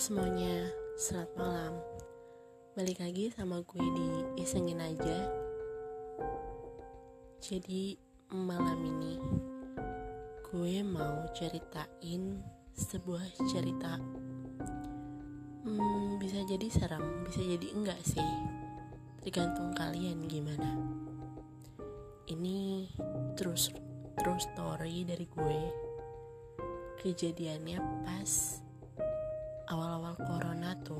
semuanya, selamat malam. Balik lagi sama gue di Isengin Aja. Jadi malam ini Gue mau ceritain sebuah cerita. Hmm, Bisa jadi serem, bisa jadi enggak sih. Tergantung kalian gimana. Ini terus true story dari gue. Kejadiannya pas awal-awal corona tuh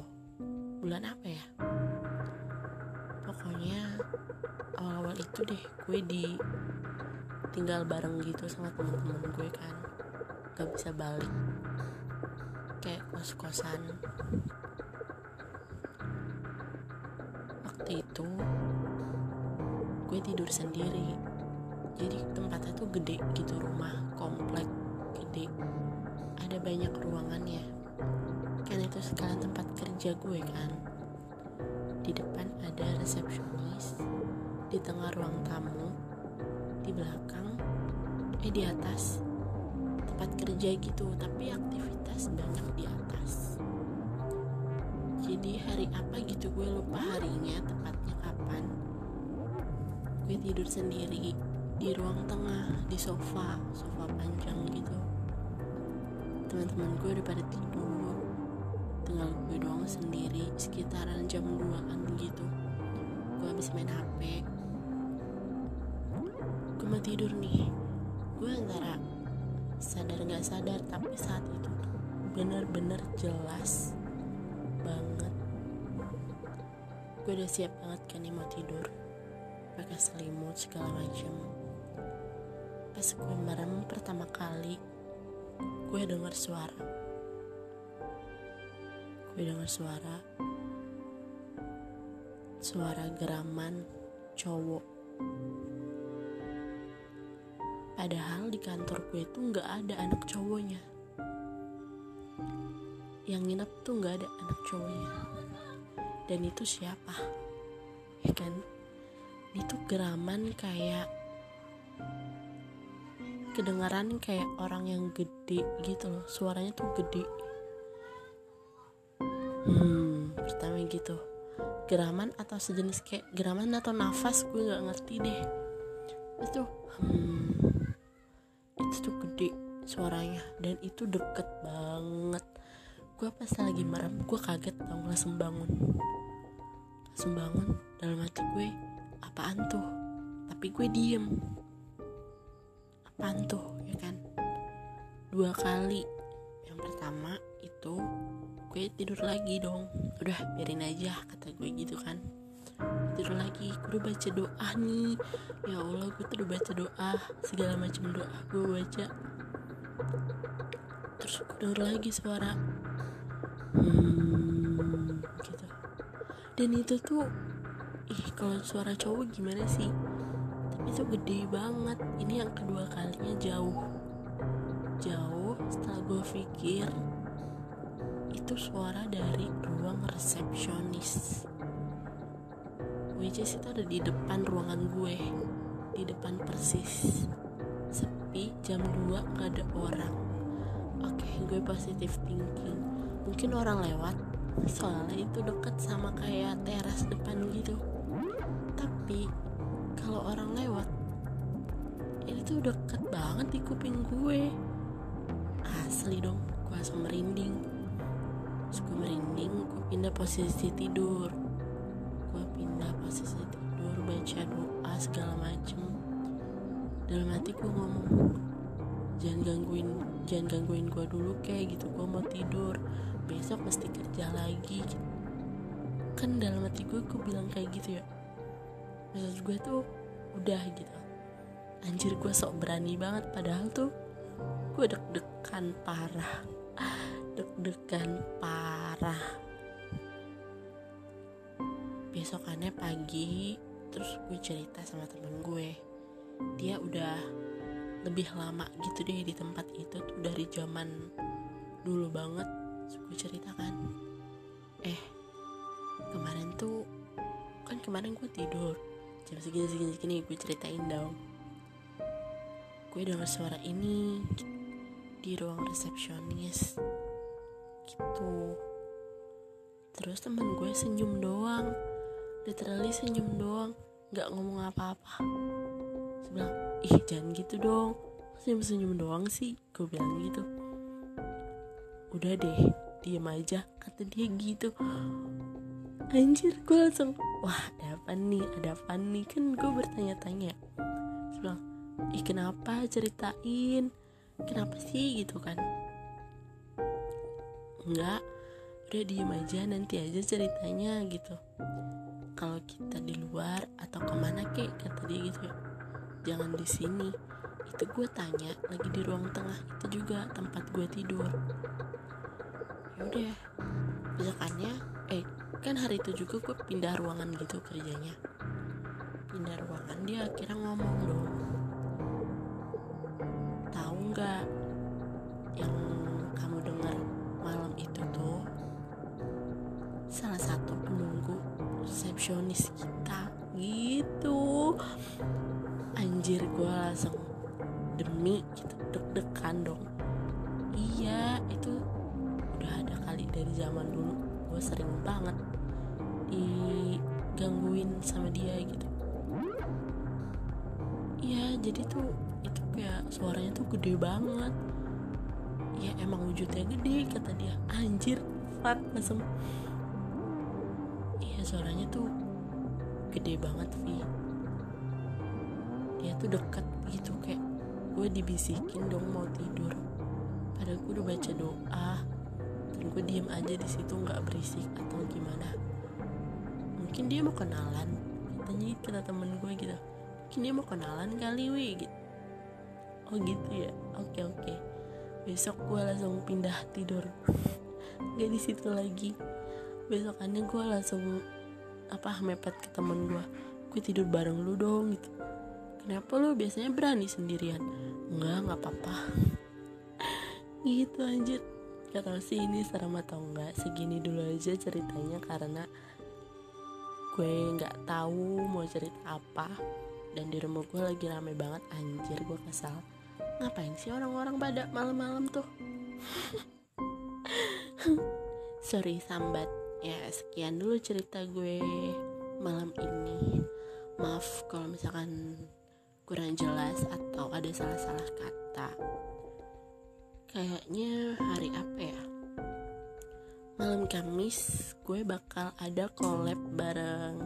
bulan apa ya? Pokoknya awal-awal itu deh gue di tinggal bareng gitu sama temen-temen gue kan. Gak bisa balik. Kayak kos-kosan. Waktu itu gue tidur sendiri. Jadi tempatnya tuh gede gitu rumah komplek gede. Ada banyak ruangannya kan itu sekalian tempat kerja gue kan. Di depan ada resepsionis di tengah ruang tamu di belakang eh di atas. Tempat kerja gitu tapi aktivitas banyak di atas. Jadi hari apa gitu gue lupa harinya tepatnya kapan. Gue tidur sendiri di ruang tengah di sofa sofa panjang gitu. Teman-teman gue udah pada tidur tinggal gue doang sendiri sekitaran jam 2an gitu. Gue habis main hp gue mau tidur nih. Gue antara sadar gak sadar tapi saat itu bener-bener jelas banget. Gue udah siap banget kan nih mau tidur. Pakai selimut segala macam pas gue merem pertama kali gue dengar suara gue dengar suara. Suara geraman cowok. Padahal di kantor gue itu nggak ada anak cowoknya. Yang nginep tuh nggak ada anak cowoknya. Dan itu siapa? Ya kan? Itu geraman kayak kedengaran kayak orang yang gede gitu loh. Suaranya tuh gede hmm pertama gitu. Geraman atau sejenis kayak geraman atau nafas gue nggak ngerti deh. Itu? Hmm itu tuh gede suaranya dan itu deket banget. Gue pas lagi merem gue kaget tau langsung bangun. Langsung bangun dalam hati gue apaan tuh? Tapi gue diem. Apaan tuh ya kan? Dua kali. Yang pertama itu gue tidur lagi dong. Udah biarin aja kata gue gitu kan. Tidur lagi gue udah baca doa nih. Ya Allah gue tuh udah baca doa segala macam doa gue baca. Terus gue denger lagi suara hmm gitu. Dan itu tuh ih kalau suara cowok gimana sih? Tapi itu gede banget. Ini yang kedua kalinya jauh. Jauh setelah gue pikir itu suara dari ruang resepsionis. Which is itu ada di depan ruangan gue. Di depan persis. Sepi jam 2 gak ada orang. Oke okay, gue positif thinking. Mungkin orang lewat. Soalnya itu deket sama kayak teras depan gitu. Tapi kalau orang lewat ini tuh deket banget di kuping gue. Asli dong gue langsung merinding terus merinding gue pindah posisi tidur. Gue pindah posisi tidur baca doa segala macem. Dalam hati gue ngomong jangan gangguin jangan gangguin gue dulu kayak gitu gue mau tidur. Besok mesti kerja lagi. Kan dalam hati gue gue bilang kayak gitu ya. Maksud gue tuh udah gitu. Anjir gue sok berani banget padahal tuh gue deg-degan parah deg-degan parah. Besokannya pagi terus gue cerita sama temen gue. Dia udah lebih lama gitu deh di tempat itu tuh dari zaman dulu banget. Gue ceritakan eh kemarin tuh kan kemarin gue tidur. Jam segini segini segini gue ceritain dong. Gue dengar suara ini di ruang resepsionis gitu. Terus teman gue senyum doang. Literally senyum doang. Nggak ngomong apa-apa. Sebelah ih jangan gitu dong. Senyum senyum doang sih. Gue bilang gitu. Udah deh diem aja kata dia gitu. Anjir gue langsung wah ada apa nih? Ada apa nih? Kan gue bertanya-tanya. Bilang ih kenapa? Ceritain. Kenapa sih? Gitu kan enggak udah diem aja nanti aja ceritanya gitu. Kalau kita di luar atau ke mana kek kata dia gitu ya jangan di sini. Itu gue tanya lagi di ruang tengah itu juga tempat gue tidur. Ya udah besokannya eh kan hari itu juga gue pindah ruangan gitu kerjanya. Pindah ruangan dia akhirnya ngomong dong. Tahu nggak yang resepsionis kita gitu. Anjir gue langsung demi gitu deg-degan dong. Iya itu udah ada kali dari zaman dulu. Gue sering banget digangguin sama dia gitu. Iya jadi tuh itu kayak suaranya tuh gede banget. Ya emang wujudnya gede kata dia. Anjir fuck langsung iya suaranya tuh gede banget Vi. Dia tuh dekat gitu kayak gue dibisikin dong mau tidur. Padahal gue udah baca doa dan gue diem aja di situ nggak berisik atau gimana. Mungkin dia mau kenalan katanya gitu kata temen gue gitu. Mungkin dia mau kenalan kali wi gitu. Oh gitu ya? Oke oke. Besok gue langsung pindah tidur. Nggak di situ lagi besokannya gue langsung apa mepet ke temen gue gue tidur bareng lu dong gitu. Kenapa lu biasanya berani sendirian? Enggak nggak apa-apa. Gitu anjir. Gak tau sih ini serem atau enggak. Segini dulu aja ceritanya karena gue nggak tahu mau cerita apa. Dan di rumah gue lagi rame banget anjir gue kesal. Ngapain sih orang-orang pada malam-malam tuh? Sorry sambat ya sekian dulu cerita gue malam ini. Maaf kalau misalkan kurang jelas atau ada salah-salah kata. Kayaknya hari apa ya? Malam Kamis gue bakal ada collab bareng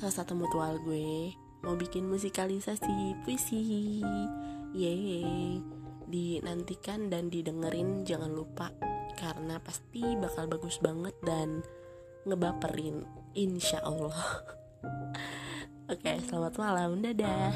salah satu mutual gue. Mau bikin musikalisasi puisi. Yeay. Dinantikan dan didengerin jangan lupa karena pasti bakal bagus banget dan ngebaperin insya Allah. Oke selamat malam dadah